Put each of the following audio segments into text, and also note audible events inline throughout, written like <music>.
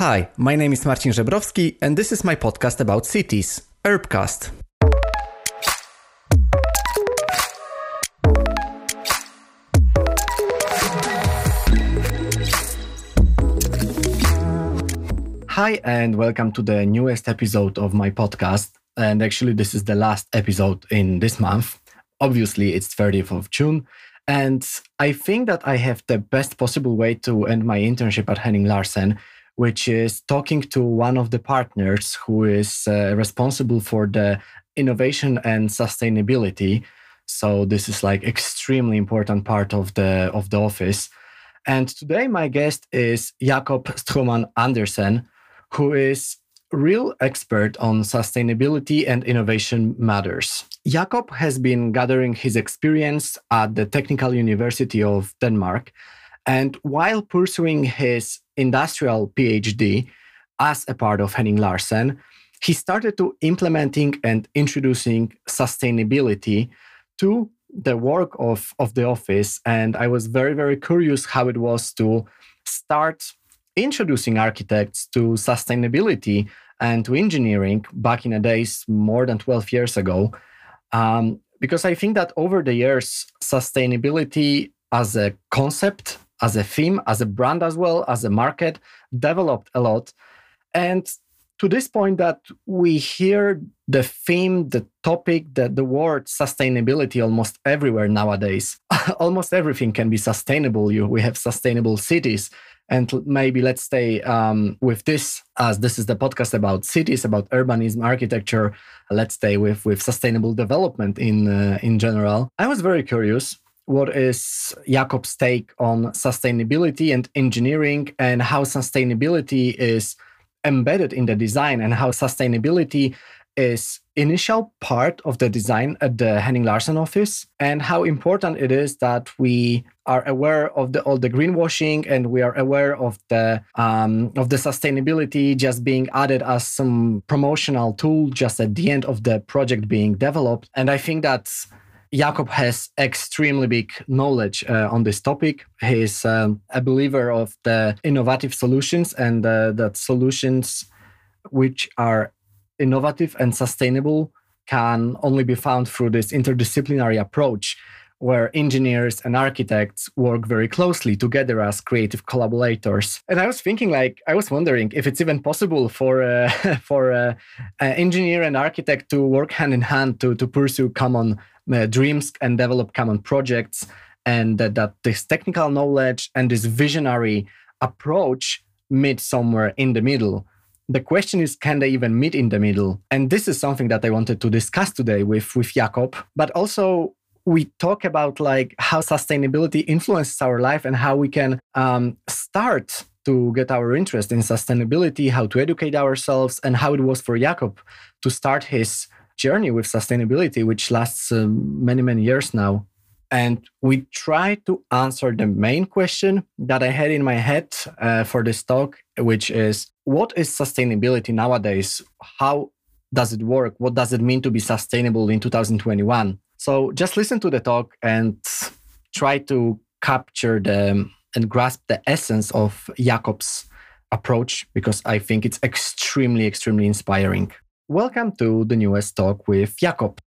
Hi, my name is Marcin Żebrowski, and this is my podcast about cities, Urbcast. Hi, and welcome to the newest episode of my podcast. And actually, this is the last episode in this month. Obviously, it's 30th of June. And I think that I have the best possible way to end my internship at Henning Larsen which is talking to one of the partners who is uh, responsible for the innovation and sustainability. So this is like extremely important part of the of the office. And today my guest is Jakob Strømann Andersen, who is real expert on sustainability and innovation matters. Jakob has been gathering his experience at the Technical University of Denmark and while pursuing his industrial PhD as a part of Henning Larsen, he started to implementing and introducing sustainability to the work of, of the office. And I was very, very curious how it was to start introducing architects to sustainability and to engineering back in the days more than 12 years ago. Um, because I think that over the years, sustainability as a concept as a theme, as a brand as well, as a market, developed a lot. And to this point that we hear the theme, the topic, the, the word sustainability almost everywhere nowadays. <laughs> almost everything can be sustainable. You, we have sustainable cities. And maybe let's stay um, with this, as this is the podcast about cities, about urbanism, architecture. Let's stay with, with sustainable development in, uh, in general. I was very curious what is Jakob's take on sustainability and engineering and how sustainability is embedded in the design and how sustainability is initial part of the design at the Henning Larsen office? And how important it is that we are aware of the all the greenwashing and we are aware of the um, of the sustainability just being added as some promotional tool just at the end of the project being developed. And I think that's Jakob has extremely big knowledge uh, on this topic. He's um, a believer of the innovative solutions and uh, that solutions which are innovative and sustainable can only be found through this interdisciplinary approach where engineers and architects work very closely together as creative collaborators. And I was thinking, like, I was wondering if it's even possible for uh, <laughs> for uh, an engineer and architect to work hand in hand to to pursue common uh, dreams and develop common projects. And that, that this technical knowledge and this visionary approach meet somewhere in the middle. The question is can they even meet in the middle? And this is something that i wanted to discuss today with with jakob but also we talk about like how sustainability influences our life and how we can um, start to get our interest in sustainability how to educate ourselves and how it was for jakob to start his journey with sustainability, which lasts uh, many, many years now. And we try to answer the main question that I had in my head uh, for this talk, which is what is sustainability nowadays? How does it work? What does it mean to be sustainable in 2021? So just listen to the talk and try to capture the and grasp the essence of Jakob's approach because I think it's extremely, extremely inspiring. Welcome to the newest talk with Jakob.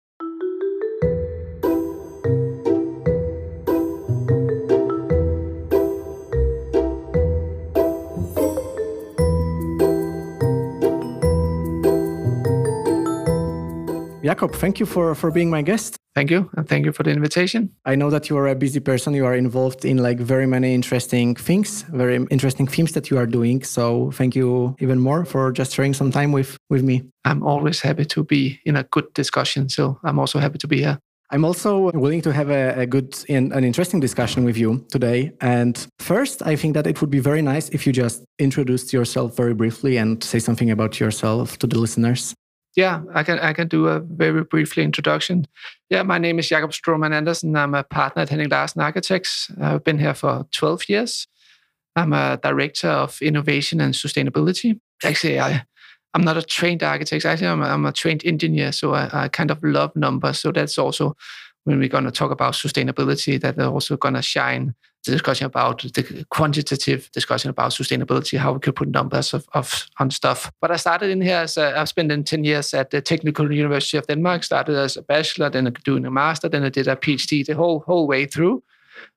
Jakob, thank you for, for being my guest. Thank you, and thank you for the invitation. I know that you are a busy person. You are involved in like very many interesting things, very interesting themes that you are doing. So thank you even more for just sharing some time with with me. I'm always happy to be in a good discussion. So I'm also happy to be here. I'm also willing to have a, a good and an interesting discussion with you today. And first, I think that it would be very nice if you just introduced yourself very briefly and say something about yourself to the listeners yeah, I can I can do a very briefly introduction. Yeah, my name is Jakob Strømann Andersen. I'm a partner at Henning Larsen Architects. I've been here for 12 years. I'm a director of innovation and sustainability. Actually, I I'm not a trained architect. Actually, I'm a, I'm a trained engineer, so I, I kind of love numbers. So that's also when we're going to talk about sustainability, that are also going to shine discussion about the quantitative discussion about sustainability, how we could put numbers of, of on stuff. But I started in here as a, I've spent in 10 years at the Technical University of Denmark, started as a bachelor, then doing a master, then I did a PhD the whole whole way through.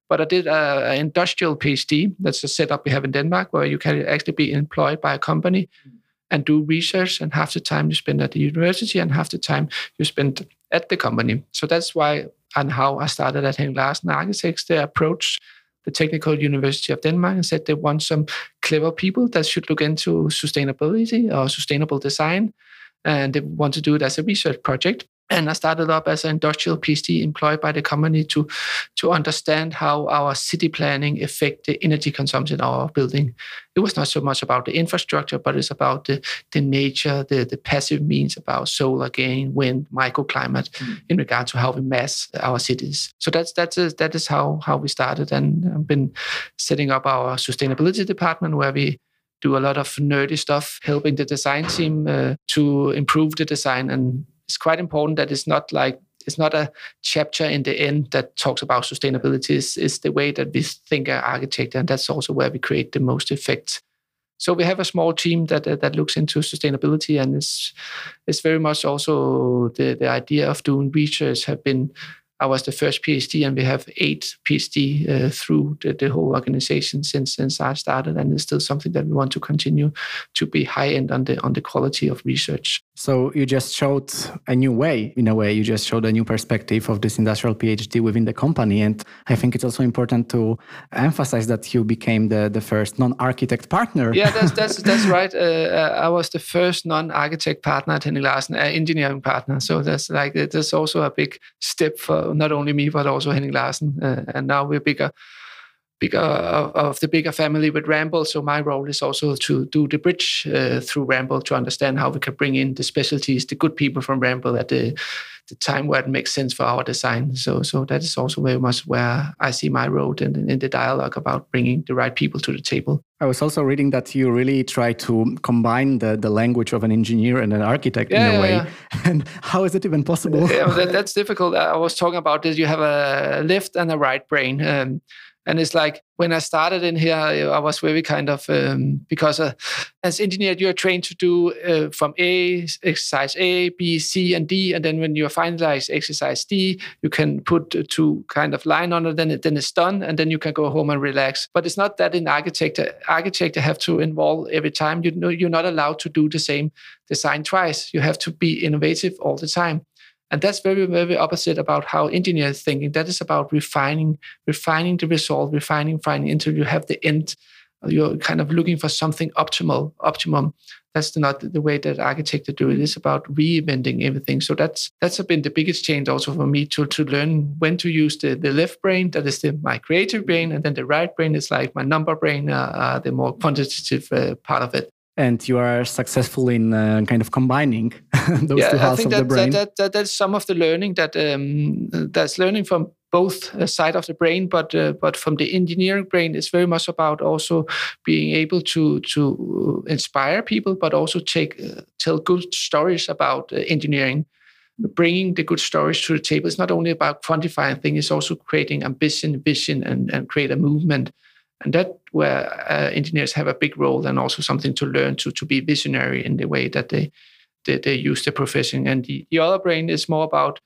But I did an industrial PhD. That's a setup we have in Denmark where you can actually be employed by a company and do research, and half the time you spend at the university, and half the time you spend at the company. So that's why and how I started at Henning Larsen Architects. the approached the Technical University of Denmark and said they want some clever people that should look into sustainability or sustainable design. And they want to do it as a research project. And I started up as an industrial PhD employed by the company to, to understand how our city planning affect the energy consumption of our building. It was not so much about the infrastructure, but it's about the, the nature, the, the passive means about solar gain, wind, microclimate mm. in regard to how we mass our cities. So that's that's a, that is how how we started, and I've been setting up our sustainability department where we do a lot of nerdy stuff, helping the design team uh, to improve the design and it's quite important that it's not like it's not a chapter in the end that talks about sustainability. It's, it's the way that we think as architecture, and that's also where we create the most effect. So we have a small team that that looks into sustainability, and it's it's very much also the the idea of doing research have been I was the first PhD, and we have eight PhD uh, through the, the, whole organization since since I started, and it's still something that we want to continue to be high end on the on the quality of research. So you just showed a new way, in a way. You just showed a new perspective of this industrial PhD within the company, and I think it's also important to emphasize that you became the the first non-architect partner. Yeah, that's <laughs> that's that's right. Uh, uh I was the first non-architect partner at Henning Larsen, uh, engineering partner. So that's like that's also a big step for not only me but also Henning Larsen. Uh, and now we're bigger, bigger of, the bigger family with Ramboll. So my role is also to do the bridge uh, through Ramboll to understand how we can bring in the specialties, the good people from Ramboll at the the time where it makes sense for our design. So, so that is also very much where I see my role in, in the dialogue about bringing the right people to the table. I was also reading that you really try to combine the, the language of an engineer and an architect yeah, in a way. Yeah. <laughs> And how is it even possible? Yeah, that, that's difficult. I was talking about this. You have a left and a right brain. Um, and it's like when I started in here, I was very kind of um, because uh, as engineer you are trained to do uh, from A exercise A, B, C, and D, and then when you finalize exercise D, you can put two kind of line on it. Then it, then it's done, and then you can go home and relax. But it's not that in architecture. Architecture have to involve every time. You know, you're not allowed to do the same design twice. You have to be innovative all the time. And that's very, very opposite about how engineers thinking. That is about refining, refining the result, refining, refining until you have the end. You're kind of looking for something optimal, optimum. That's not the way that architecture do it. It's about reinventing everything. So that's that's been the biggest change also for me to to learn when to use the, the left brain, that is the, my creative brain, and then the right brain is like my number brain, uh, uh, the more quantitative uh, part of it and you are successful in uh, kind of combining <laughs> those yeah, two halves I think of that, the brain. That, that, that's some of the learning that um, that's learning from both uh, side of the brain, but uh, but from the engineering brain, it's very much about also being able to to inspire people, but also take uh, tell good stories about uh, engineering. Bringing the good stories to the table is not only about quantifying things; it's also creating ambition, vision, and and create a movement and that where uh, engineers have a big role and also something to learn to to be visionary in the way that they they, they use the profession. And the, the other brain is more about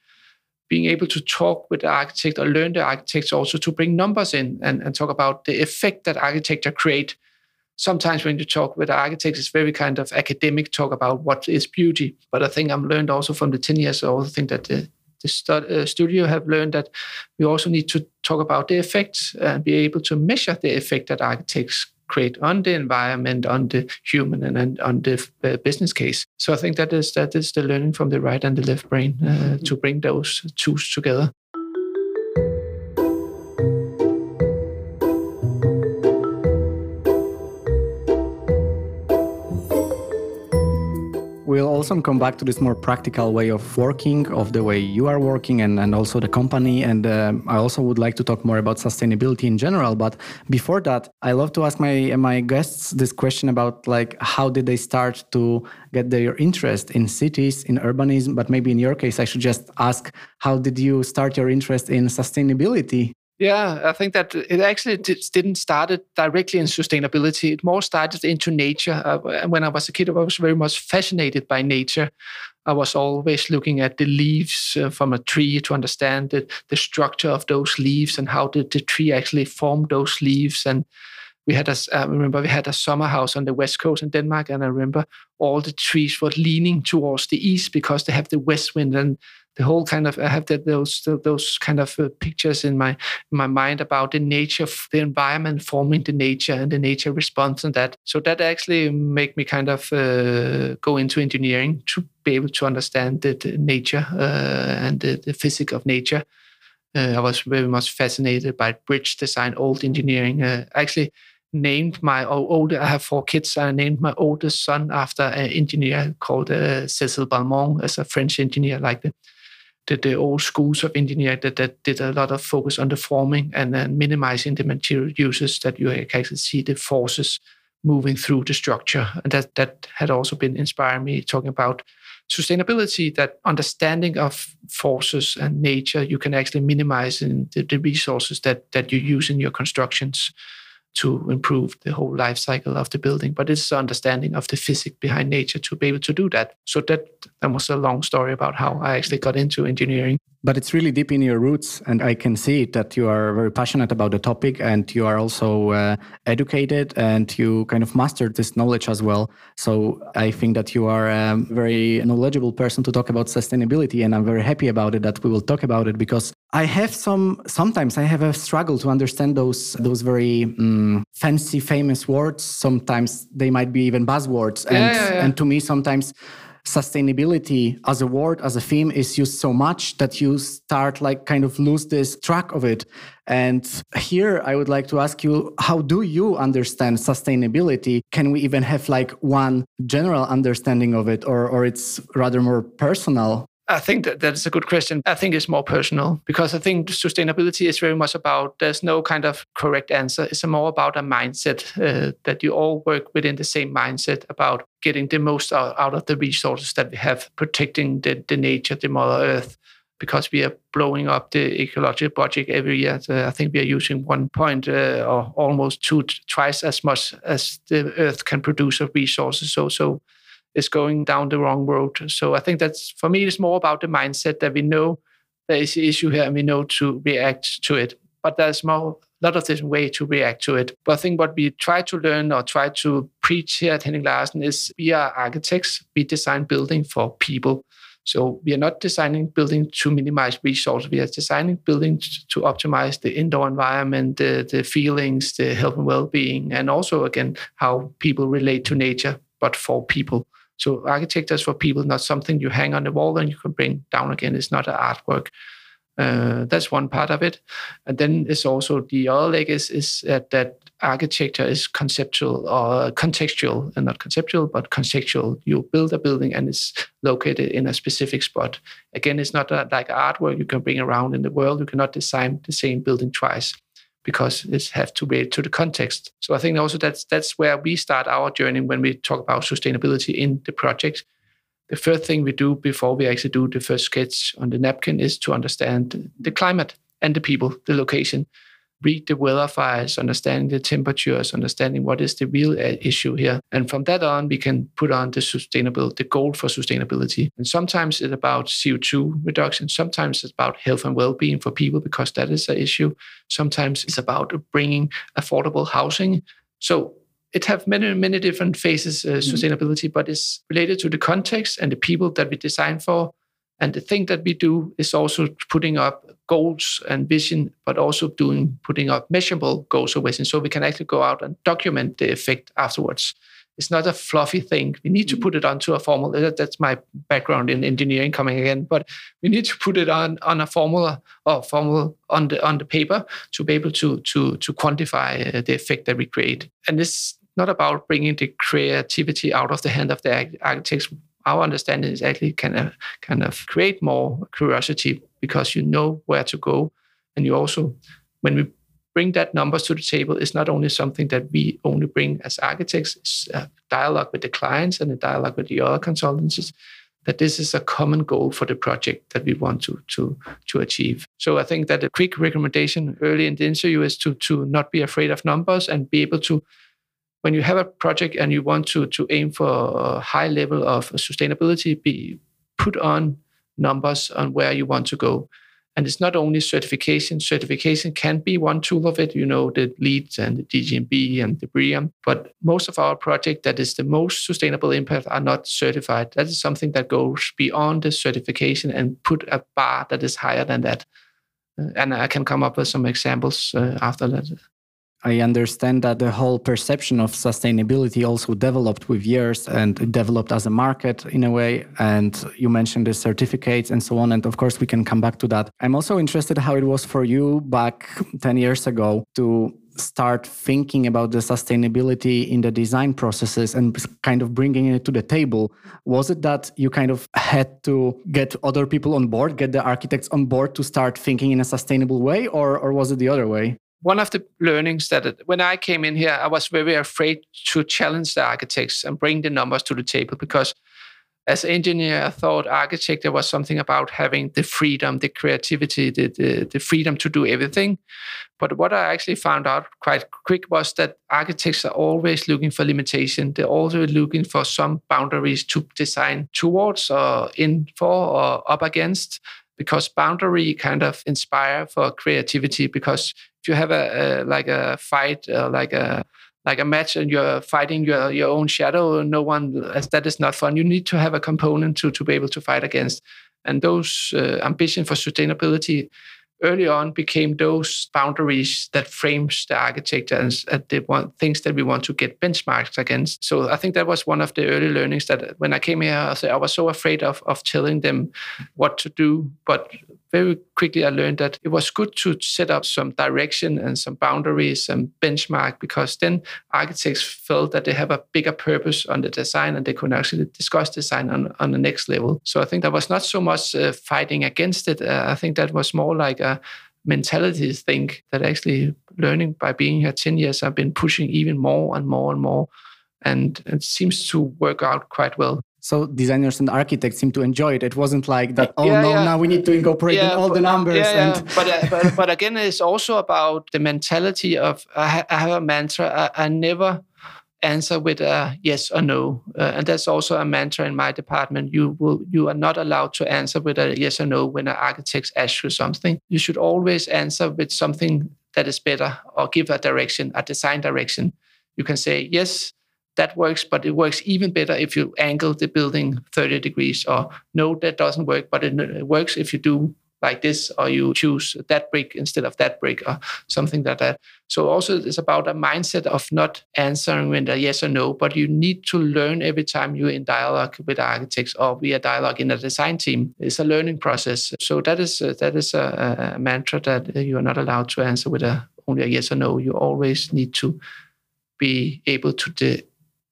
being able to talk with the architect or learn the architects also to bring numbers in and, and talk about the effect that architecture create. Sometimes when you talk with architects it's very kind of academic talk about what is beauty. But i think i'm learned also from the 10 years i also think that the the uh, studio have learned that we also need to talk about the effects and be able to measure the effect that architects create on the environment, on the human, and, and on the uh, business case. So I think that is that is the learning from the right and the left brain uh, mm-hmm. to bring those tools together. We'll also come back to this more practical way of working, of the way you are working, and, and also the company. And um, I also would like to talk more about sustainability in general. But before that, I love to ask my my guests this question about like how did they start to get their interest in cities, in urbanism? But maybe in your case, I should just ask how did you start your interest in sustainability? Yeah, I think that it actually didn't start directly in sustainability. It more started into nature. Uh, when I was a kid, I was very much fascinated by nature. I was always looking at the leaves uh, from a tree to understand the, the structure of those leaves and how did the tree actually form those leaves. And we had a, I remember we had a summer house on the west coast in Denmark, and I remember all the trees were leaning towards the east because they have the west wind and the whole kind of I have that those those kind of uh, pictures in my in my mind about the nature of the environment forming the nature and the nature response and that. So that actually make me kind of uh, go into engineering to be able to understand the, the nature uh, and the, the physics of nature. Uh, I was very much fascinated by bridge design, old engineering. Uh, actually, named my older. I have four kids. I named my oldest son after an engineer called uh, Cecil Balmond, as a French engineer, like the the, the old schools of engineering that, that did a lot of focus on the forming and then minimizing the material uses that you can actually see the forces moving through the structure. And that that had also been inspiring me talking about sustainability, that understanding of forces and nature, you can actually minimize in the, the resources that that you use in your constructions to improve the whole life cycle of the building. But it's understanding of the physics behind nature to be able to do that. So that, that was a long story about how I actually got into engineering but it's really deep in your roots and i can see that you are very passionate about the topic and you are also uh, educated and you kind of mastered this knowledge as well so i think that you are a very knowledgeable person to talk about sustainability and i'm very happy about it that we will talk about it because i have some sometimes i have a struggle to understand those those very um, fancy famous words sometimes they might be even buzzwords and yeah, yeah, yeah. and to me sometimes sustainability as a word as a theme is used so much that you start like kind of lose this track of it. And here i would like to ask you how do you understand sustainability? Can we even have like one general understanding of it or or it's rather more personal I think that that's a good question. I think it's more personal because I think sustainability is very much about there's no kind of correct answer. It's more about a mindset uh, that you all work within the same mindset about getting the most out, out of the resources that we have, protecting the, the nature, the Mother Earth, because we are blowing up the ecological budget every year. So I think we are using one point uh, or almost two twice as much as the Earth can produce of resources. So so is going down the wrong road. So I think that's for me, it's more about the mindset that we know there is an issue here and we know to react to it. But there's more a lot of different ways to react to it. But I think what we try to learn or try to preach here at Henning Larsen is we are architects. We design building for people. So we are not designing building to minimize resources. We are designing building to, optimize the indoor environment, the, the feelings, the health and well-being, and also again how people relate to nature, but for people. So architecture is for people, not something you hang on the wall and you can bring down again. It's not an artwork. Uh, that's one part of it. And then it's also the other leg is, is that, that architecture is conceptual or contextual, and not conceptual, but contextual. You build a building and it's located in a specific spot. Again, it's not a, like artwork you can bring around in the world. You cannot design the same building twice because it has to relate to the context. So I think also that's that's where we start our journey when we talk about sustainability in the project. The first thing we do before we actually do the first sketch on the napkin is to understand the climate and the people, the location read the weather files, understanding the temperatures, understanding what is the real uh, issue here. And from that on, we can put on the sustainable, the goal for sustainability. And sometimes it's about CO2 reduction. Sometimes it's about health and well-being for people because that is an issue. Sometimes it's about bringing affordable housing. So it have many many different phases uh, mm-hmm. sustainability but it's related to the context and the people that we design for and the thing that we do is also putting up goals and vision, but also doing putting up measurable goals or vision, so we can actually go out and document the effect afterwards. It's not a fluffy thing. We need to put it onto a formula. That's my background in engineering coming again. But we need to put it on on a formula or formula on the on the paper to be able to to to quantify uh, the effect that we create. And it's not about bringing the creativity out of the hand of the architects our understanding is actually kind of kind of create more curiosity because you know where to go, and you also when we bring that numbers to the table it's not only something that we only bring as architects it's a dialogue with the clients and a dialogue with the other consultancies that this is a common goal for the project that we want to to to achieve. So I think that a quick recommendation early in the interview is to to not be afraid of numbers and be able to when you have a project and you want to to aim for a high level of sustainability, be put on numbers on where you want to go. And it's not only certification. Certification can be one tool of it, you know, the LEED and the DGNB and the BREEAM. But most of our project that is the most sustainable impact are not certified. That is something that goes beyond the certification and put a bar that is higher than that. Uh, and I can come up with some examples uh, after that. I understand that the whole perception of sustainability also developed with years and developed as a market in a way. And you mentioned the certificates and so on. And of course, we can come back to that. I'm also interested how it was for you back 10 years ago to start thinking about the sustainability in the design processes and kind of bringing it to the table was it that you kind of had to get other people on board get the architects on board to start thinking in a sustainable way or, or was it the other way one of the learnings that when I came in here, I was very afraid to challenge the architects and bring the numbers to the table because as engineer, I thought architecture was something about having the freedom, the creativity, the, the, the, freedom to do everything. But what I actually found out quite quick was that architects are always looking for limitation. They're also looking for some boundaries to design towards or in for or up against because boundary kind of inspire for creativity because if you have a, a like a fight uh, like a like a match and you're fighting your your own shadow no one as that is not fun. You need to have a component to to be able to fight against. And those uh, ambition for sustainability early on became those boundaries that frames the architecture and, the one, things that we want to get benchmarks against. So I think that was one of the early learnings that when I came here, I, I was so afraid of, of telling them what to do. But very quickly I learned that it was good to set up some direction and some boundaries and benchmark because then architects felt that they have a bigger purpose on the design and they could actually discuss design on, on the next level. So I think that was not so much uh, fighting against it. Uh, I think that was more like a mentality thing that actually learning by being here 10 years, I've been pushing even more and more and more. And it seems to work out quite well. So designers and architects seem to enjoy it. It wasn't like that. Oh yeah, no, yeah. now we need to incorporate yeah, all but, the numbers. Yeah, and but, uh, but <laughs> but again, it's also about the mentality of I have a mantra. I, I, never answer with a yes or no, uh, and that's also a mantra in my department. You will you are not allowed to answer with a yes or no when an architect asks you something. You should always answer with something that is better or give a direction, a design direction. You can say yes that works, but it works even better if you angle the building 30 degrees, or no, that doesn't work, but it works if you do like this, or you choose that brick instead of that brick, or something like that. So also it's about a mindset of not answering with a yes or no, but you need to learn every time you're in dialogue with architects or are dialogue in a design team. It's a learning process. So that is uh, that is a, a mantra that you are not allowed to answer with a only a yes or no. You always need to be able to de-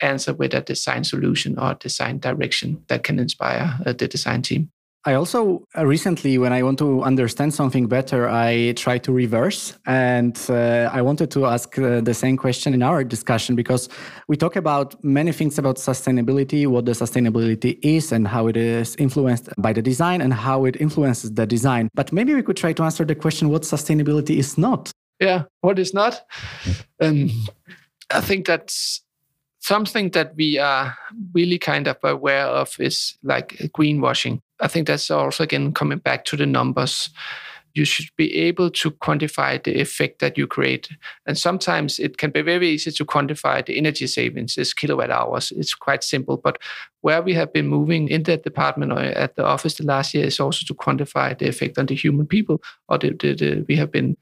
answer with a design solution or design direction that can inspire uh, the design team. I also uh, recently, when I want to understand something better, I try to reverse. And uh, I wanted to ask uh, the same question in our discussion because we talk about many things about sustainability, what the sustainability is, and how it is influenced by the design and how it influences the design. But maybe we could try to answer the question what sustainability is not. Yeah, what is not? Um, I think that's something that we are really kind of aware of is like greenwashing. I think that's also again coming back to the numbers. You should be able to quantify the effect that you create. And sometimes it can be very easy to quantify the energy savings as kilowatt hours. It's quite simple. But where we have been moving in that department or at the office the last year is also to quantify the effect on the human people. Or the, the, the we have been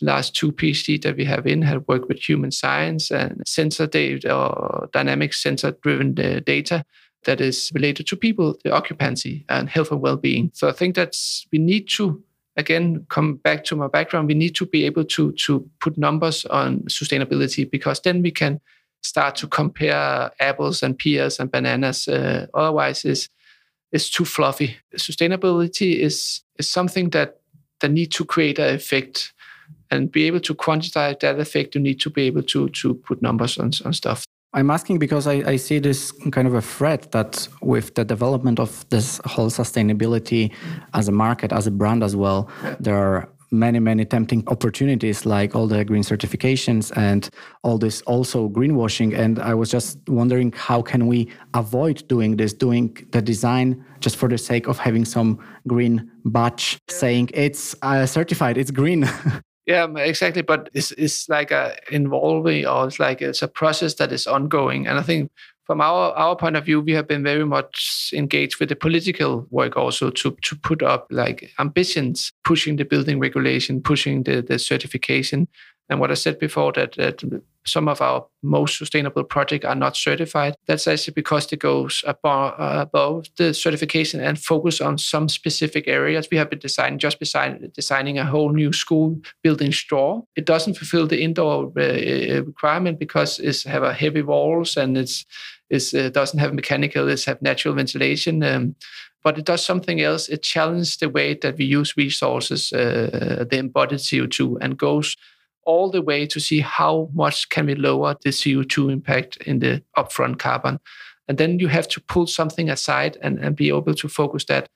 last two PhD that we have in have worked with human science and sensor data or dynamic sensor driven data that is related to people, the occupancy and health and well-being. So I think that's we need to again come back to my background. We need to be able to to put numbers on sustainability because then we can start to compare apples and pears and bananas. Uh, otherwise, is it's too fluffy. Sustainability is is something that that need to create an effect and be able to quantify that effect, you need to be able to to put numbers on, on stuff. I'm asking because I, I, see this kind of a threat that with the development of this whole sustainability as a market, as a brand as well, there are many, many tempting opportunities like all the green certifications and all this also greenwashing. And I was just wondering how can we avoid doing this, doing the design just for the sake of having some green badge saying it's uh, certified, it's green. <laughs> Yeah, exactly. But it's it's like a involving, or it's like it's a process that is ongoing. And I think from our our point of view, we have been very much engaged with the political work also to to put up like ambitions, pushing the building regulation, pushing the the certification. And what I said before that that some of our most sustainable projects are not certified. That's actually because it goes above, uh, above the certification and focus on some specific areas. We have been designing just beside designing a whole new school building straw. It doesn't fulfill the indoor uh, uh requirement because it's have a heavy walls and it's it uh, doesn't have mechanical. It's have natural ventilation. Um, but it does something else. It challenges the way that we use resources, uh, the embodied CO2, and goes all the way to see how much can we lower the CO2 impact in the upfront carbon. And then you have to pull something aside and, and be able to focus that.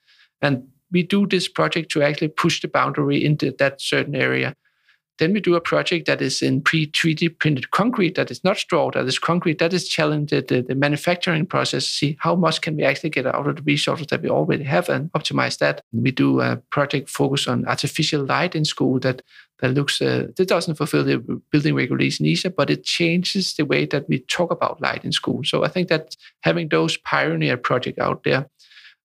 And we do this project to actually push the boundary into that certain area. Then we do a project that is in pre 3D printed concrete, that is not straw, that is concrete, that is challenging the, the manufacturing process, see how much can we actually get out of the resources that we already have and optimize that. We do a project focused on artificial light in school that that looks uh, that doesn't fulfill the building regulation either, but it changes the way that we talk about light in school. So I think that having those pioneer projects out there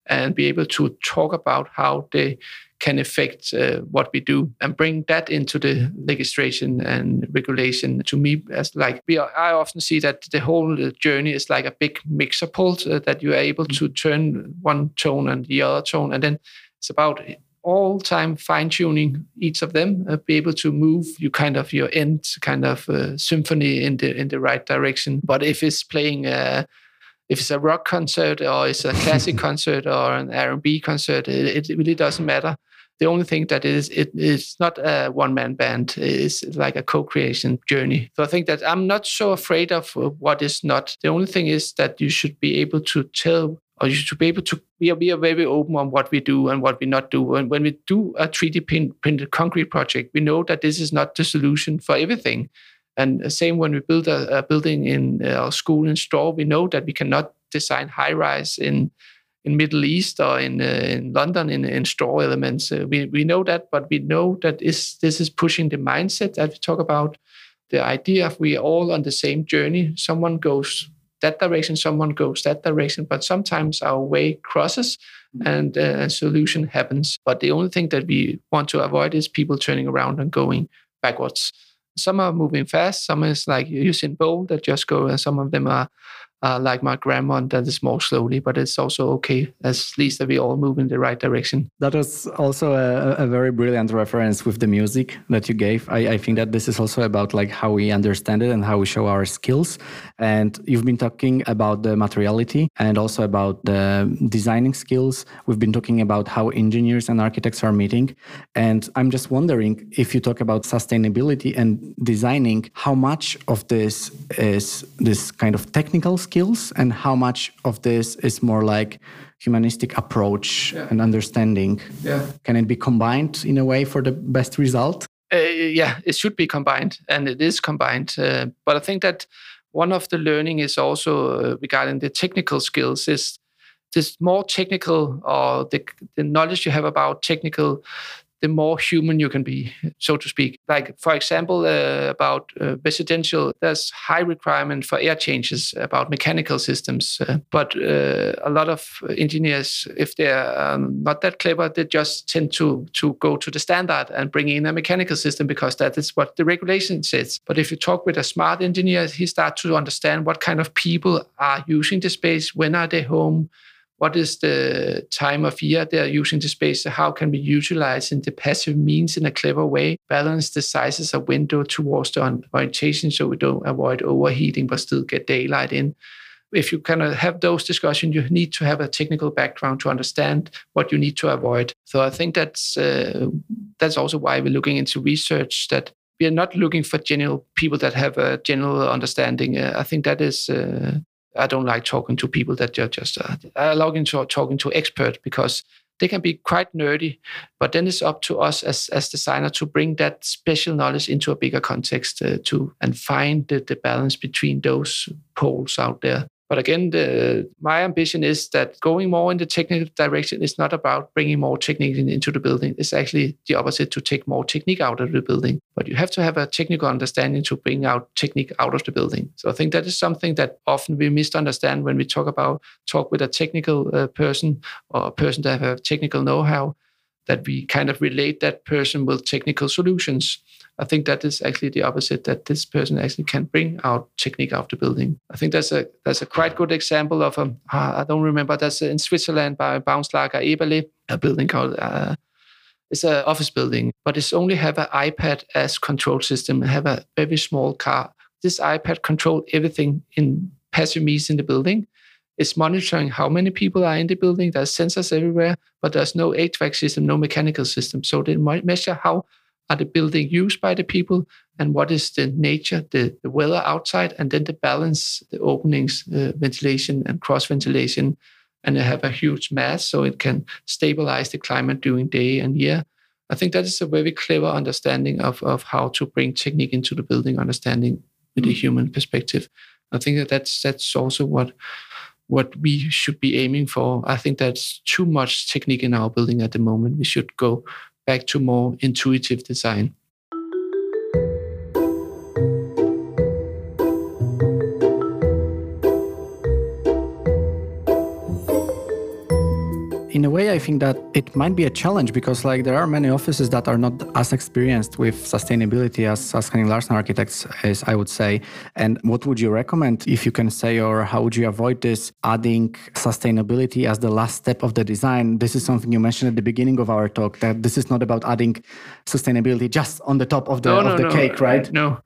and be able to talk about how they can affect uh, what we do and bring that into the legislation and regulation to me as like we are, i often see that the whole journey is like a big mixer pult uh, that you are able to turn one tone and the other tone and then it's about all time fine tuning each of them uh, be able to move you kind of your end kind of uh, symphony in the in the right direction but if it's playing uh, if it's a rock concert or it's a classic <laughs> concert or an R&B concert, it, it, really doesn't matter. The only thing that is it is not a one-man band; it's like a co-creation journey. So I think that I'm not so afraid of what is not. The only thing is that you should be able to tell or you should be able to we are, we are very open on what we do and what we not do and when we do a 3d printed concrete project we know that this is not the solution for everything and the same when we build a, a building in uh, our school in straw, we know that we cannot design high rise in in Middle East or in uh, in London in, in straw elements. Uh, we we know that, but we know that is this is pushing the mindset that we talk about. The idea of we are all on the same journey. Someone goes that direction, someone goes that direction, but sometimes our way crosses and uh, a solution happens. But the only thing that we want to avoid is people turning around and going backwards. Some are moving fast. Some is like Usain Bolt that just go, and some of them are uh, like Mark Grandmont that is more slowly, but it's also okay as least that we all move in the right direction. That was also a, a very brilliant reference with the music that you gave. I, I, think that this is also about like how we understand it and how we show our skills. And you've been talking about the materiality and also about the designing skills. We've been talking about how engineers and architects are meeting. And I'm just wondering if you talk about sustainability and designing, how much of this is this kind of technical skills and how much of this is more like humanistic approach yeah. and understanding yeah. can it be combined in a way for the best result uh, yeah it should be combined and it is combined uh, but i think that one of the learning is also uh, regarding the technical skills is this more technical or the, the knowledge you have about technical the more human you can be, so to speak. Like, for example, uh, about uh, residential, there's high requirement for air changes about mechanical systems. Uh, but uh, a lot of engineers, if they're um, not that clever, they just tend to, to go to the standard and bring in a mechanical system because that is what the regulation says. But if you talk with a smart engineer, he starts to understand what kind of people are using the space, when are they home, what is the time of year they're using the space? How can we utilize in the passive means in a clever way? Balance the sizes of window towards the orientation so we don't avoid overheating but still get daylight in. If you kind of have those discussions, you need to have a technical background to understand what you need to avoid. So I think that's uh, that's also why we're looking into research that we are not looking for general people that have a general understanding. Uh, I think that is. Uh, I don't like talking to people that are just. Uh, I like into talking to experts because they can be quite nerdy, but then it's up to us as as designer to bring that special knowledge into a bigger context uh, to and find the, the balance between those poles out there. But again, the, my ambition is that going more in the technical direction is not about bringing more technique in, into the building. It's actually the opposite to take more technique out of the building. But you have to have a technical understanding to bring out technique out of the building. So I think that is something that often we misunderstand when we talk about talk with a technical uh, person or a person that have a technical know-how that we kind of relate that person with technical solutions. I think that is actually the opposite. That this person actually can bring out technique the building. I think that's a that's a quite good example of a ah, I don't remember that's in Switzerland by Baumschlager Eberle, a building called. Uh, it's an office building, but it's only have an iPad as control system. and Have a very small car. This iPad control everything in passive means in the building. It's monitoring how many people are in the building. There's sensors everywhere, but there's no HVAC system, no mechanical system. So they might measure how are the building used by the people and what is the nature, the, the weather outside, and then the balance, the openings, uh, ventilation and cross ventilation. And they have a huge mass so it can stabilize the climate during day and year. I think that is a very clever understanding of, of how to bring technique into the building understanding with mm. a human perspective. I think that that's that's also what what we should be aiming for. I think that's too much technique in our building at the moment. We should go back to more intuitive design. In a way, I think that it might be a challenge because like there are many offices that are not as experienced with sustainability as, as Henning Larsen architects is, I would say. And what would you recommend if you can say, or how would you avoid this adding sustainability as the last step of the design? This is something you mentioned at the beginning of our talk that this is not about adding sustainability just on the top of the, no, of no, the no, cake, right? No.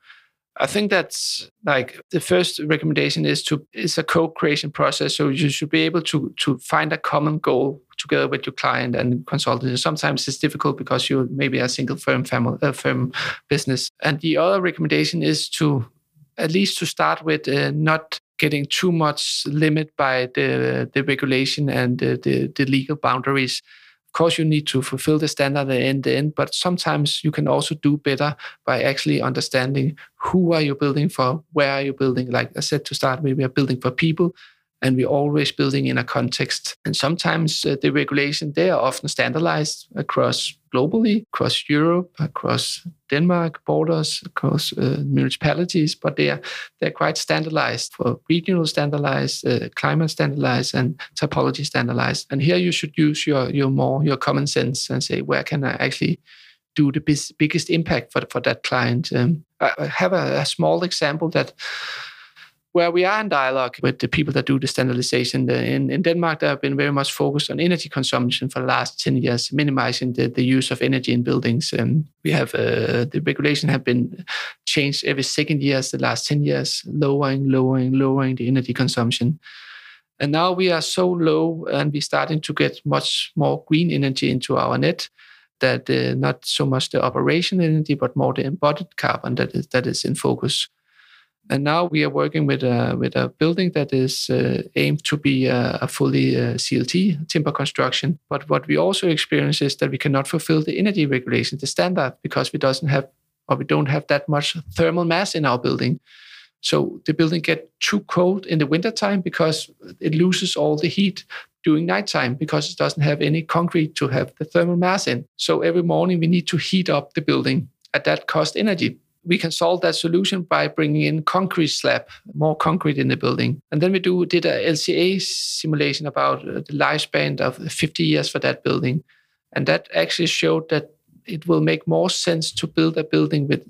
I think that's like the first recommendation is to it's a co-creation process. So you should be able to to find a common goal together with your client and consultant. Sometimes it's difficult because you maybe a single firm family, uh, firm business. And the other recommendation is to at least to start with uh, not getting too much limit by the the regulation and the, the, the legal boundaries. Of course, you need to fulfill the standard end the end, but sometimes you can also do better by actually understanding who are you building for, where are you building. Like I said to start with, we are building for people, and we're always building in a context. And sometimes uh, the regulation they are often standardized across globally, across Europe, across Denmark borders, across uh, municipalities, but they are they're quite standardized for regional standardized, uh, climate standardized, and typology standardized. And here you should use your your more your common sense and say where can I actually do the bis- biggest impact for for that client. Um, I have a, a small example that where we are in dialogue with the people that do the standardization. In, in Denmark, they have been very much focused on energy consumption for the last 10 years, minimizing the, the use of energy in buildings. And we have uh, the regulation have been changed every second years, the last 10 years, lowering, lowering, lowering the energy consumption. And now we are so low and we're starting to get much more green energy into our net that uh, not so much the operation energy, but more the embodied carbon that is, that is in focus. And now we are working with a, with a building that is uh, aimed to be a, a fully uh, CLT timber construction. But what we also experience is that we cannot fulfill the energy regulation, the standard, because we doesn't have or we don't have that much thermal mass in our building. So the building get too cold in the wintertime because it loses all the heat during nighttime because it doesn't have any concrete to have the thermal mass in. So every morning we need to heat up the building at that cost energy we can solve that solution by bringing in concrete slab, more concrete in the building. And then we do did a LCA simulation about uh, the lifespan of 50 years for that building. And that actually showed that it will make more sense to build a building with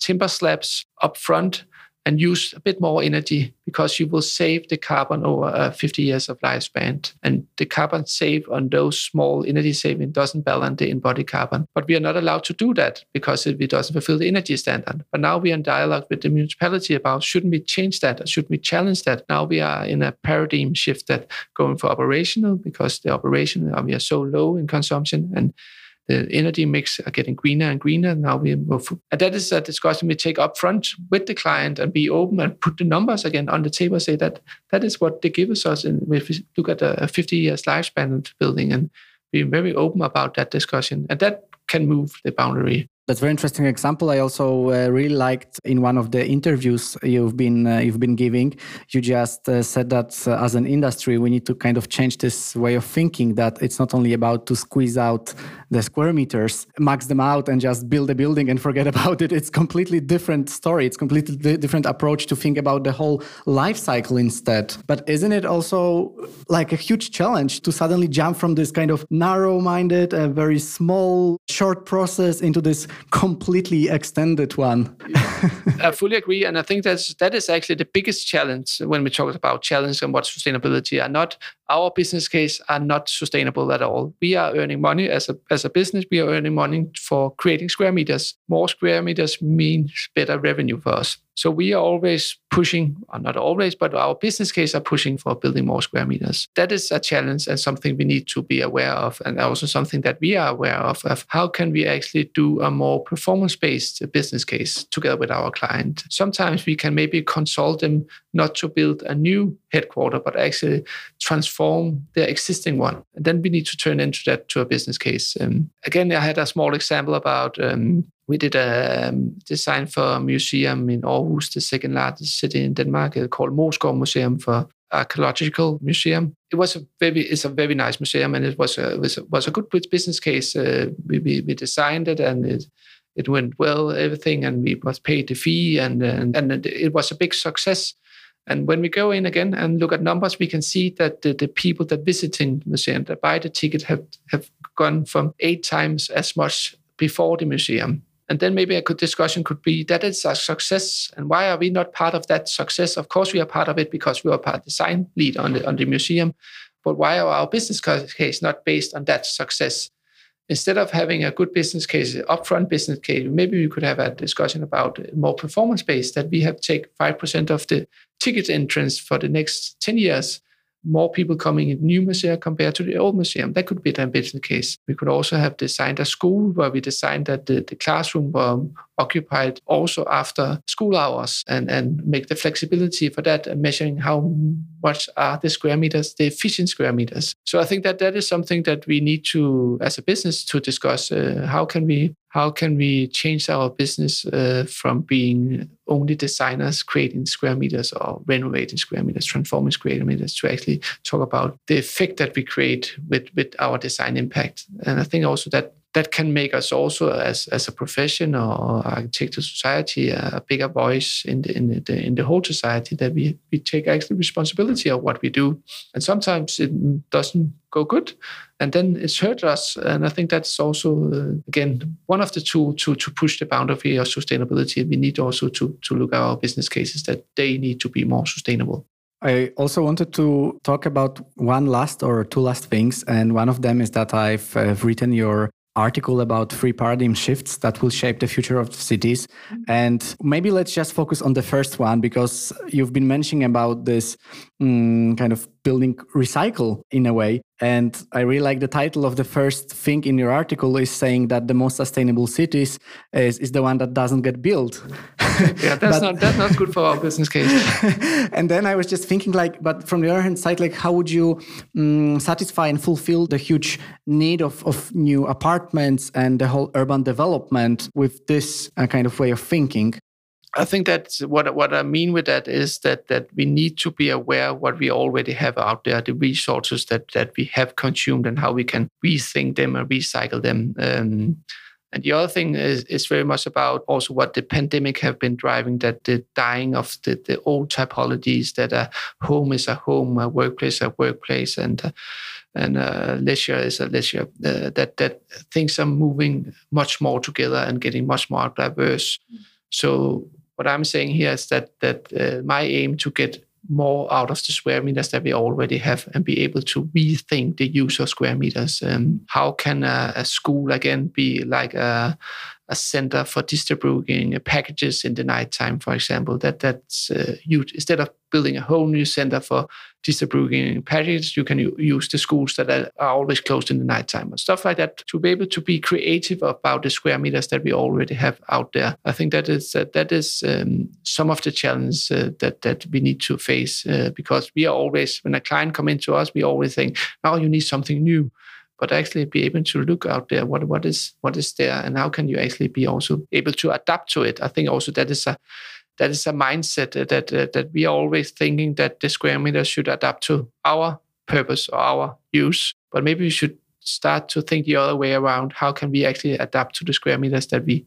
timber slabs up front and use a bit more energy because you will save the carbon over uh, 50 years of lifespan. And the carbon saved on those small energy saving doesn't balance the embodied carbon. But we are not allowed to do that because it, doesn't fulfill the energy standard. But now we are in dialogue with the municipality about shouldn't we change that or should we challenge that? Now we are in a paradigm shift that going for operational because the operation uh, we are so low in consumption and the energy mix are getting greener and greener. Now we move, and that is a discussion we take up front with the client and be open and put the numbers again on the table. Say that that is what they give us. And if we look at a 50 years lifespan of the building and be very open about that discussion, and that can move the boundary that's a very interesting example. I also uh, really liked in one of the interviews you've been uh, you've been giving. You just uh, said that uh, as an industry, we need to kind of change this way of thinking. That it's not only about to squeeze out the square meters, max them out, and just build a building and forget <laughs> about it. It's completely different story. It's completely different approach to think about the whole life cycle instead. But isn't it also like a huge challenge to suddenly jump from this kind of narrow-minded, a very small, short process into this completely extended one. <laughs> I fully agree, and I think that's that is actually the biggest challenge when we talk about challenge and what sustainability are not. Our business case are not sustainable at all. We are earning money as a as a business. We are earning money for creating square meters. More square meters means better revenue for us. So we are always pushing, or not always, but our business case are pushing for building more square meters. That is a challenge and something we need to be aware of, and also something that we are aware of. Of how can we actually do a more performance-based business case together with our client? Sometimes we can maybe consult them not to build a new headquarter, but actually transform their existing one. And then we need to turn into that to a business case. Um, again, I had a small example about um, we did a um, design for a museum in Aarhus, the second largest city in Denmark, uh, called Moesgaard Museum for archaeological museum. It was a very it's a very nice museum, and it was a was a, was a good business case. Uh, we, we, we designed it, and it it went well, everything, and we was paid the fee, and and, and it was a big success. And when we go in again and look at numbers, we can see that the, the people that visiting the museum that buy the ticket have have gone from eight times as much before the museum and then maybe a good discussion could be that it's a success. And why are we not part of that success? Of course, we are part of it because we are part design lead on the, on the museum. But why are our business case not based on that success? Instead of having a good business case, upfront business case, maybe we could have a discussion about more performance based that we have take 5% of the ticket entrance for the next 10 years more people coming in new museum compared to the old museum. That could be the business case. We could also have designed a school where we designed that the, the classroom were occupied also after school hours and, and make the flexibility for that and measuring how much are the square meters, the efficient square meters. So I think that that is something that we need to, as a business, to discuss. Uh, how can we how can we change our business uh, from being only designers creating square meters or renovating square meters, transforming square meters, to actually talk about the effect that we create with with our design impact. And I think also that that can make us also as, as a profession or architecture society a bigger voice in the, in the in the whole society that we, we take actually responsibility of what we do. And sometimes it doesn't go good and then it's hurt us. And i think that's also uh, again one of the tools to to push the boundary of sustainability. We need also to to look at our business cases that they need to be more sustainable. I also wanted to talk about one last or two last things. And one of them is that I've written your article about three paradigm shifts that will shape the future of cities. And maybe let's just focus on the first one because you've been mentioning about this um, kind of building recycle in a way. And I really like the title of the first thing in your article is saying that the most sustainable cities is, is the one that doesn't get built. yeah, <laughs> that's but, not that's not good for our business case. <laughs> and then I was just thinking like, but from the other hand side, like how would you um, satisfy and fulfill the huge need of, of new apartments and the whole urban development with this uh, kind of way of thinking? I think that what what I mean with that is that that we need to be aware what we already have out there, the resources that that we have consumed, and how we can rethink them and recycle them. Um, and the other thing is, is very much about also what the pandemic have been driving that the dying of the, the old typologies that a home is a home, a workplace a workplace, and uh, and uh, leisure is a leisure. Uh, that that things are moving much more together and getting much more diverse. Mm. So what I'm saying here is that that uh, my aim to get more out of the square meters that we already have and be able to rethink the use of square meters. Um, how can a, a, school again be like a, a center for distributing packages in the nighttime, for example. That that's uh, huge. Instead of building a whole new center for distributing packages, you can use the schools that are always closed in the nighttime and stuff like that. To be able to be creative about the square meters that we already have out there, I think that is uh, that is um, some of the challenge uh, that that we need to face uh, because we are always when a client come into us, we always think, "Oh, you need something new." But actually be able to look out there what what is what is there and how can you actually be also able to adapt to it. I think also that is a that is a mindset that that, we are always thinking that the square meter should adapt to our purpose or our use but maybe we should start to think the other way around. How can we actually adapt to the square meters that we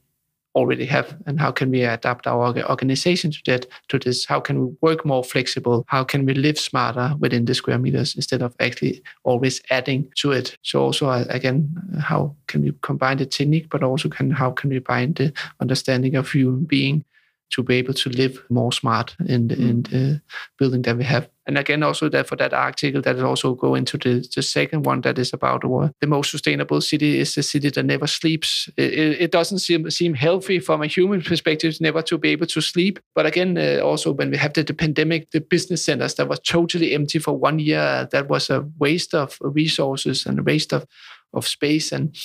already have and how can we adapt our organization to that to this? How can we work more flexible? How can we live smarter within the square meters instead of actually always adding to it? So also uh, again how can we combine the technique but also can how can we bind the understanding of human being to be able to live more smart in the, in the building that we have. And again, also that for that article, that also go into the, the second one that is about uh, the most sustainable city is the city that never sleeps. It, it doesn't seem seem healthy from a human perspective never to be able to sleep. But again, uh, also when we have the, the pandemic, the business centers that was totally empty for one year, that was a waste of resources and a waste of of space. And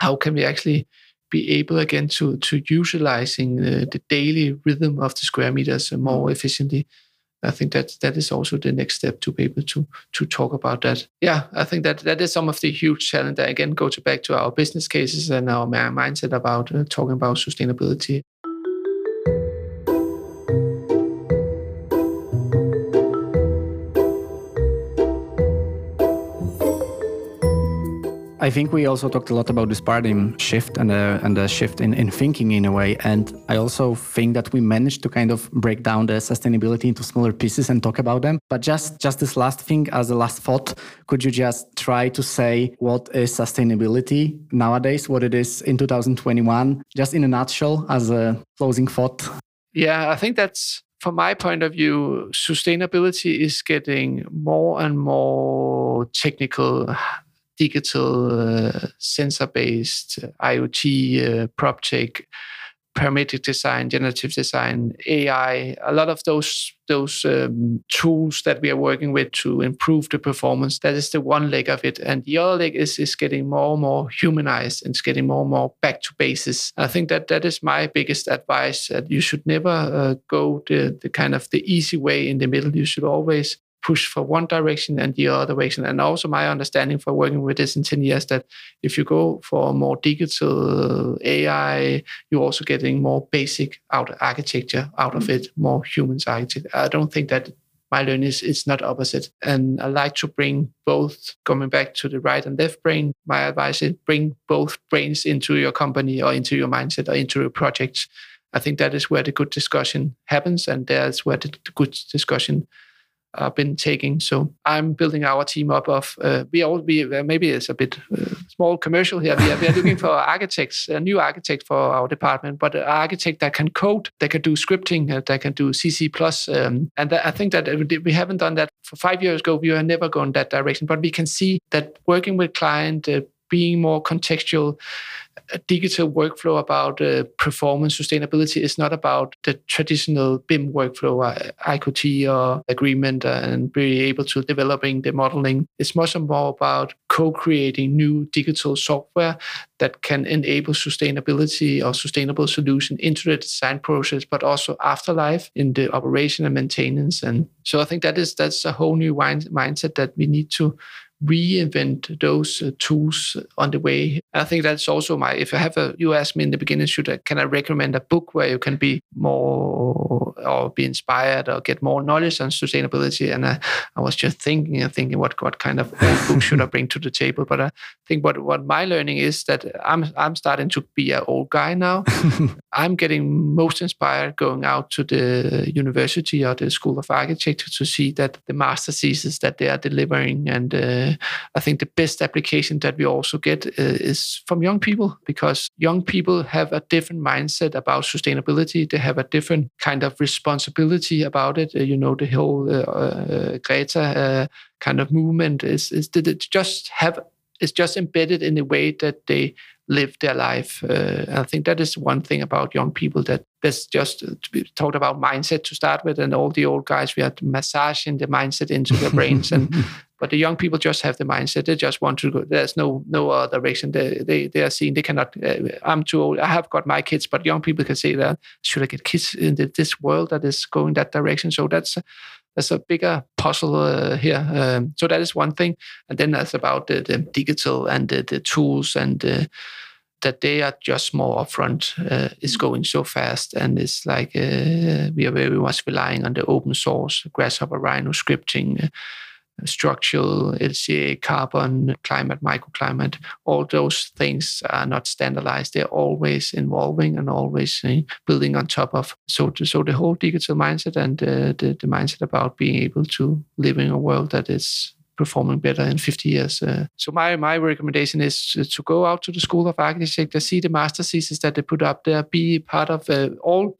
how can we actually be able again to to utilizing the, the daily rhythm of the square meters more mm. efficiently. I think that that is also the next step to be able to to talk about that. Yeah, I think that that is some of the huge challenge. That again, go to back to our business cases and our mindset about uh, talking about sustainability. I think we also talked a lot about this paradigm shift and the, and the shift in, in thinking in a way. And I also think that we managed to kind of break down the sustainability into smaller pieces and talk about them. But just, just this last thing as a last thought, could you just try to say what is sustainability nowadays, what it is in 2021, just in a nutshell as a closing thought? Yeah, I think that's from my point of view, sustainability is getting more and more technical digital, uh, sensor-based, uh, IoT, uh, PropTech, parametric design, generative design, AI, a lot of those those um, tools that we are working with to improve the performance. That is the one leg of it, and the other leg is is getting more and more humanized and it's getting more and more back to basis. I think that that is my biggest advice. That you should never uh, go the the kind of the easy way in the middle. You should always push for one direction and the other direction. And also my understanding for working with this in 10 years that if you go for more digital AI, you're also getting more basic out architecture out of mm. it, more humans architecture. I don't think that my learning is it's not opposite. And I like to bring both coming back to the right and left brain. My advice is bring both brains into your company or into your mindset or into your projects. I think that is where the good discussion happens, and there's where the good discussion uh, been taking. So I'm building our team up of uh, we all we uh, maybe it's a bit uh, small commercial here. We are, we are looking for architects, a new architect for our department, but an architect that can code, that can do scripting, uh, that can do CC plus, um, and that, I think that we haven't done that for five years ago. We have never gone that direction, but we can see that working with client, being more contextual a digital workflow about uh, performance sustainability is not about the traditional BIM workflow, uh, IoT or agreement, and be able to developing the modeling. It's much more about co-creating new digital software that can enable sustainability or sustainable solution into the design process, but also afterlife in the operation and maintenance. And so I think that is that's a whole new mind- mindset that we need to reinvent those uh, tools on the way. I think that's also my. If I have a, you asked me in the beginning, should I, can I recommend a book where you can be more or be inspired or get more knowledge on sustainability? And I, I was just thinking and thinking what what kind of book should I bring to the table? But I think what what my learning is that I'm I'm starting to be an old guy now. <laughs> I'm getting most inspired going out to the university or the School of Architecture to see that the master thesis that they are delivering and uh, I think the best application that we also get uh, is from young people because young people have a different mindset about sustainability. They have a different kind of responsibility about it. Uh, you know, the whole uh, Greta kind of movement is is that it just have it's just embedded in the way that they live their life. Uh, I think that is one thing about young people that that's just uh, to be talked about mindset to start with, and all the old guys we had massaging the mindset into their brains, and <laughs> but the young people just have the mindset they just want to go. There's no no other direction. They they they are seeing they cannot. Uh, I'm too old. I have got my kids, but young people can say that should I get kids in this world that is going that direction? So that's there's a bigger puzzle uh, here. Um, so that is one thing, and then that's about the, the digital and the, the tools and uh, that they are just more upfront. Uh, is going so fast, and it's like uh, we are very much relying on the open source Grasshopper Rhino scripting uh, structural, LCA, carbon, climate, microclimate, all those things are not standardized. They're always evolving and always uh, building on top of. So, so the whole digital mindset and uh, the, the mindset about being able to live in a world that is performing better in 50 years. Uh, so my my recommendation is to, to, go out to the School of Architecture, see the master thesis that they put up there, be part of uh, all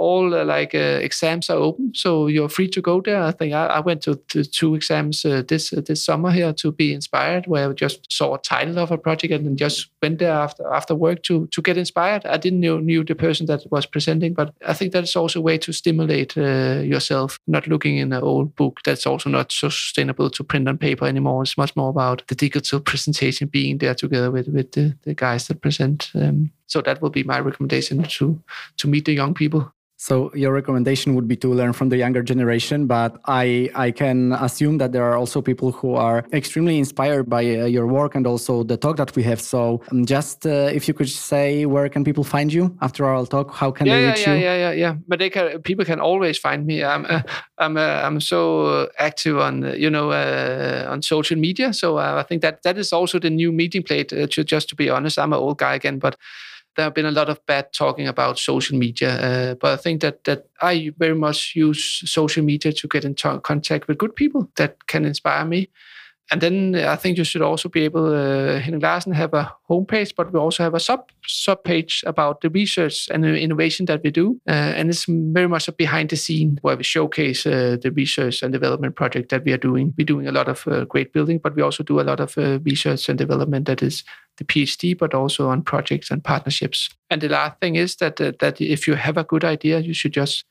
all uh, like uh, exams are open, so you're free to go there. I think I, I went to, to, two exams uh, this uh, this summer here to be inspired, where I just saw a title of a project and then just went there after after work to to get inspired. I didn't know knew the person that was presenting, but I think that's also a way to stimulate uh, yourself. Not looking in an old book that's also not so sustainable to print on paper anymore. It's much more about the digital <laughs> presentation, being there together with with the, the guys that present. Um, so that will be my recommendation to to meet the young people so your recommendation would be to learn from the younger generation, but I I can assume that there are also people who are extremely inspired by uh, your work and also the talk that we have. So um, just uh, if you could say where can people find you after our talk? How can yeah, they reach yeah, you? Yeah, yeah, yeah. yeah. But they can people can always find me. I'm uh, I'm uh, I'm so active on uh, you know uh, on social media. So I think that that is also the new meeting plate. to, just to be honest, I'm an old guy again, but there have been a lot of bad talking about social media, uh, but I think that that I very much use social media to get in t- contact with good people that can inspire me. And then I think you should also be able, uh, Henning Larsen have a homepage, but we also have a sub sub page about the research and the innovation that we do. Uh, and it's very much a behind the scene where we showcase uh, the research and development project that we are doing. We're doing a lot of uh, great building, but we also do a lot of uh, research and development that is the PhD, but also on projects and partnerships. And the last thing is that uh, that if you have a good idea, you should just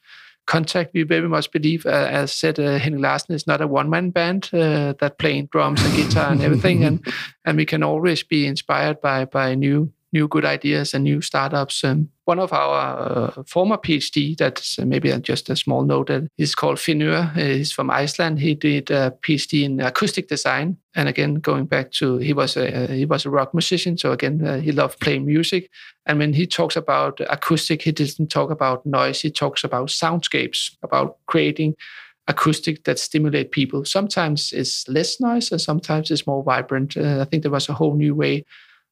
contact. We very much believe, uh, as said, uh, Henning Larsen is not a one-man band uh, that playing drums and guitar and everything, and <laughs> and we can always be inspired by by new new good ideas and new startups. Um, one of our uh, former PhD, that's uh, maybe just a small note, that is called Finnur. He's from Iceland. He did a PhD in acoustic design, and again, going back to he was a he was a rock musician, so again, uh, he loved playing music. And when he talks about acoustic, he doesn't talk about noise. He talks about soundscapes, about creating acoustic that stimulate people. Sometimes it's less noise, and sometimes it's more vibrant. Uh, I think there was a whole new way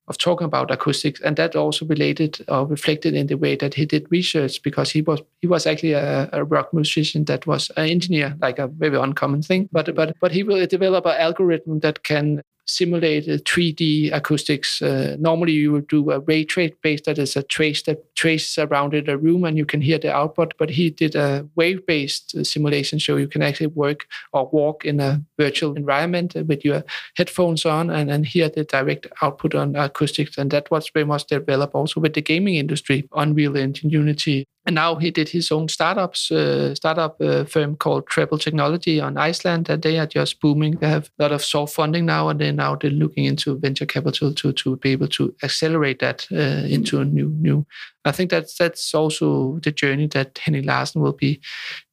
of talking about acoustics, and that also related or reflected in the way that he did research because he was he was actually a, a rock musician that was an engineer, like a very uncommon thing. But but but he will develop an algorithm that can simulate 3D acoustics. Uh, normally, you would do a ray trace based that is a trace that traces around in a room and you can hear the output. But he did a wave based uh, simulation, so you can actually work or walk in a virtual environment with your headphones on and, and hear the direct output on acoustics. And that was very much developed also with the gaming industry, Unreal Engine, Unity, and now he did his own startups, uh, startup uh, firm called Treble Technology on Iceland, and they are just booming. They have a lot of soft funding now, and they now they're looking into venture capital to to be able to accelerate that uh, into a new new. I think that's that's also the journey that Henning Larsen will be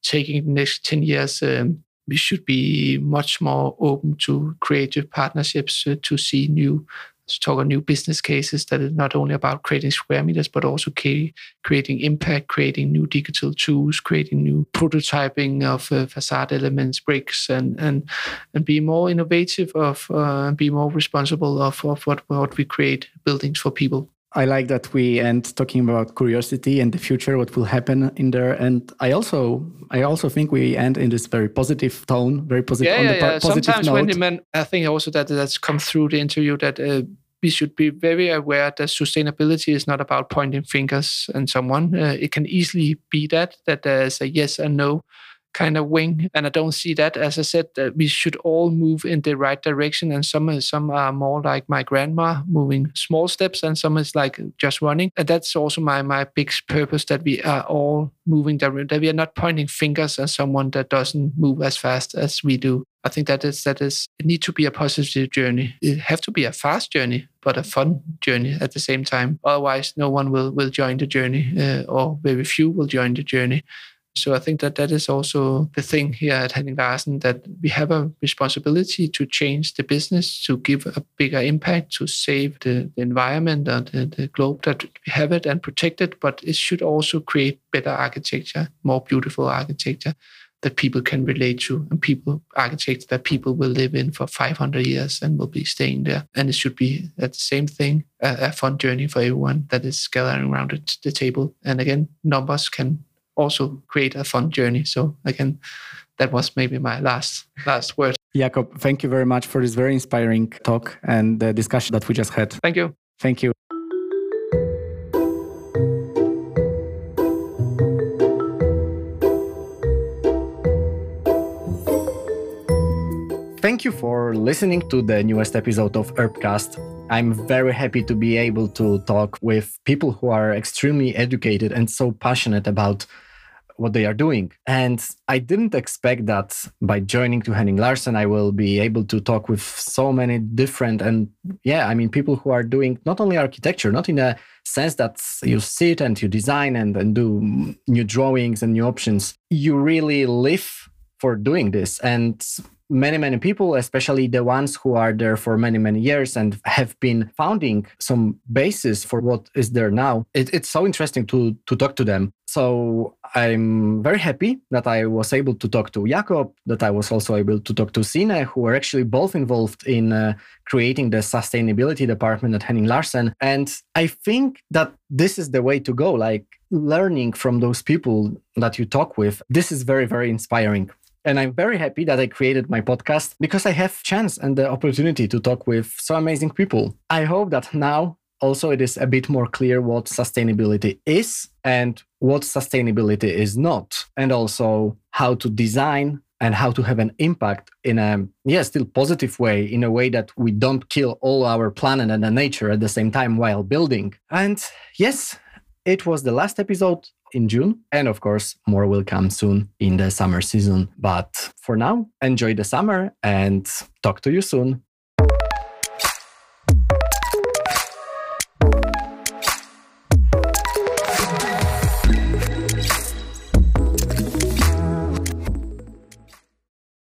taking in the next ten years. Um, we should be much more open to creative partnerships uh, to see new to talk on new business cases that is not only about creating square meters, but also creating impact, creating new digital tools, creating new prototyping of uh, facade elements, bricks, and and and be more innovative of uh, be more responsible of, of what what we create buildings for people. I like that we end talking about curiosity and the future, what will happen in there. And I also, I also think we end in this very positive tone, very positive. Yeah, yeah, yeah. Sometimes note. when the man, I think also that that's come through the interview that uh, we should be very aware that sustainability is not about pointing fingers and someone. Uh, it can easily be that that there's a yes and no kind of wing. And I don't see that, as I said, that we should all move in the right direction. And some, some are more like my grandma, moving small steps, and some is like just running. And that's also my, my big purpose that we are all moving, that we are not pointing fingers at someone that doesn't move as fast as we do. I think that is that is it need to be a positive journey. It have to be a fast journey, but a fun journey at the same time. Otherwise, no one will will join the journey, uh, or very few will join the journey. So I think that that is also the thing here at Henning Larsen that we have a responsibility to change the business, to give a bigger impact, to save the, the environment and the, the, globe that we have it and protect it. But it should also create better architecture, more beautiful architecture that people can relate to and people architects that people will live in for 500 years and will be staying there and it should be at the same thing a, a fun journey for everyone that is gathering around the table and again numbers can also create a fun journey. So again that was maybe my last last word. Jakob thank you very much for this very inspiring talk and the discussion that we just had. Thank you. Thank you. Thank you for listening to the newest episode of Herbcast. I'm very happy to be able to talk with people who are extremely educated and so passionate about what they are doing. And I didn't expect that by joining to Henning Larsen, I will be able to talk with so many different and yeah, I mean, people who are doing not only architecture, not in a sense that you sit and you design and, and do new drawings and new options. You really live for doing this. And many many people especially the ones who are there for many many years and have been founding some basis for what is there now it, it's so interesting to to talk to them so i'm very happy that i was able to talk to jakob that i was also able to talk to Signe who are actually both involved in uh, creating the sustainability department at henning larsen. And i think that this is the way to go like learning from those people that you talk with. This is very very inspiring. And I'm very happy that I created my podcast because I have chance and the opportunity to talk with so amazing people. I hope that now also it is a bit more clear what sustainability is and what sustainability is not, and also how to design and how to have an impact in a yeah still positive way in a way that we don't kill all our planet and the nature at the same time while building and yes it was the last episode in June. And of course, more will come soon in the summer season. But for now, enjoy the summer and talk to you soon.